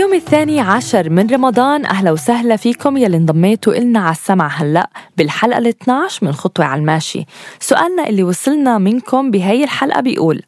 اليوم الثاني عشر من رمضان أهلا وسهلا فيكم يلي انضميتوا إلنا على السمع هلأ بالحلقة ال 12 من خطوة على الماشي سؤالنا اللي وصلنا منكم بهي الحلقة بيقول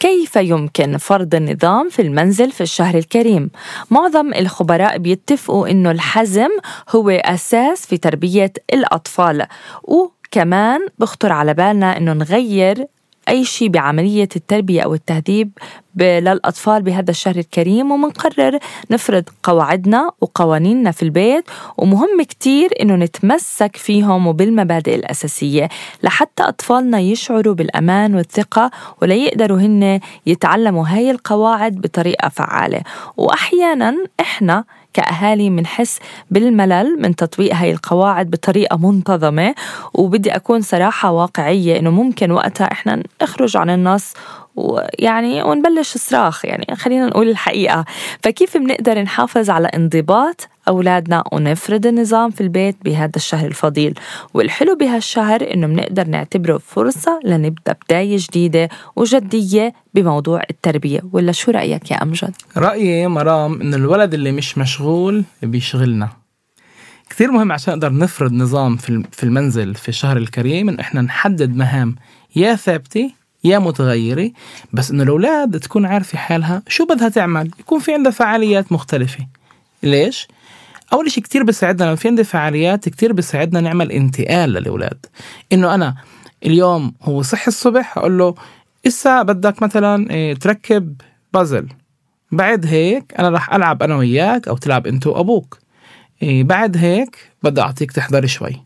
كيف يمكن فرض النظام في المنزل في الشهر الكريم؟ معظم الخبراء بيتفقوا إنه الحزم هو أساس في تربية الأطفال وكمان بخطر على بالنا إنه نغير أي شيء بعملية التربية أو التهذيب للأطفال بهذا الشهر الكريم ومنقرر نفرض قواعدنا وقوانيننا في البيت ومهم كتير إنه نتمسك فيهم وبالمبادئ الأساسية لحتى أطفالنا يشعروا بالأمان والثقة وليقدروا هن يتعلموا هاي القواعد بطريقة فعالة. وأحيانا إحنا كأهالي بنحس بالملل من تطبيق هاي القواعد بطريقة منتظمة. وبدي أكون صراحة واقعية إنه ممكن وقتها إحنا نخرج عن النص ويعني ونبلش صراخ يعني خلينا نقول الحقيقة. فكيف بنقدر نحافظ على انضباط أولادنا ونفرض النظام في البيت بهذا الشهر الفضيل. والحلو بهالشهر إنه بنقدر نعتبره فرصة لنبدأ بداية جديدة وجدية بموضوع التربية. ولا شو رأيك يا أمجد؟ رأيي مرام إنه الولد اللي مش مشغول بيشغلنا. كثير مهم عشان نقدر نفرض نظام في المنزل في الشهر الكريم إنه إحنا نحدد مهام يا ثابتة يا متغيرة. بس إنه الأولاد تكون عارفة حالها شو بدها تعمل. يكون في عندها فعاليات مختلفة. ليش؟ أول شيء كتير بيساعدنا لما في عندي فعاليات كتير بيساعدنا نعمل انتقال للأولاد. إنه أنا اليوم هو صحي الصبح أقول له إسا بدك مثلا إيه، تركب بازل. بعد هيك أنا رح ألعب أنا وياك أو تلعب أنت وأبوك. إيه، بعد هيك بدي أعطيك تحضر شوي.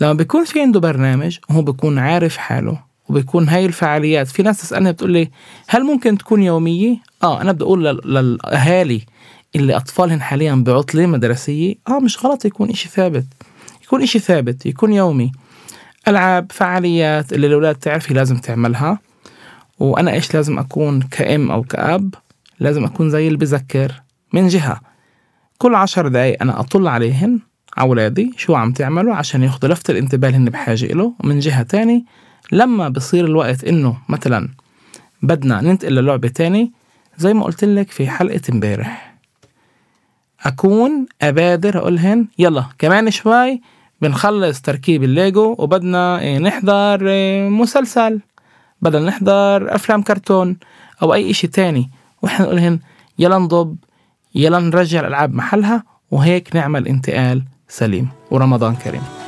لما بيكون في عنده برنامج وهو بيكون عارف حاله وبيكون هاي الفعاليات. في ناس تسألني بتقول لي هل ممكن تكون يومية؟ آه أنا بدي أقول للأهالي اللي اطفالهم حاليا بعطلة مدرسية آه مش غلط يكون إشي ثابت. يكون إشي ثابت يكون يومي. ألعاب فعاليات اللي الأولاد تعرفي لازم تعملها. وأنا إيش لازم أكون كأم أو كأب؟ لازم أكون زي اللي بذكر. من جهة كل عشر دقايق أنا أطل عليهن على أولادي شو عم تعملوا عشان ياخذوا لفت الانتباه اللي بحاجة له ومن جهة تاني لما بصير الوقت إنه مثلا بدنا ننتقل للعبة تاني زي ما قلت لك في حلقة امبارح. أكون أبادر أقولهن يلا. كمان شوي بنخلص تركيب الليجو وبدنا إيه، نحضر إيه، مسلسل. بدل نحضر أفلام كرتون أو أي إشي تاني. وإحنا نقولهن يلا نضب يلا نرجع الألعاب محلها وهيك نعمل انتقال سليم ورمضان كريم.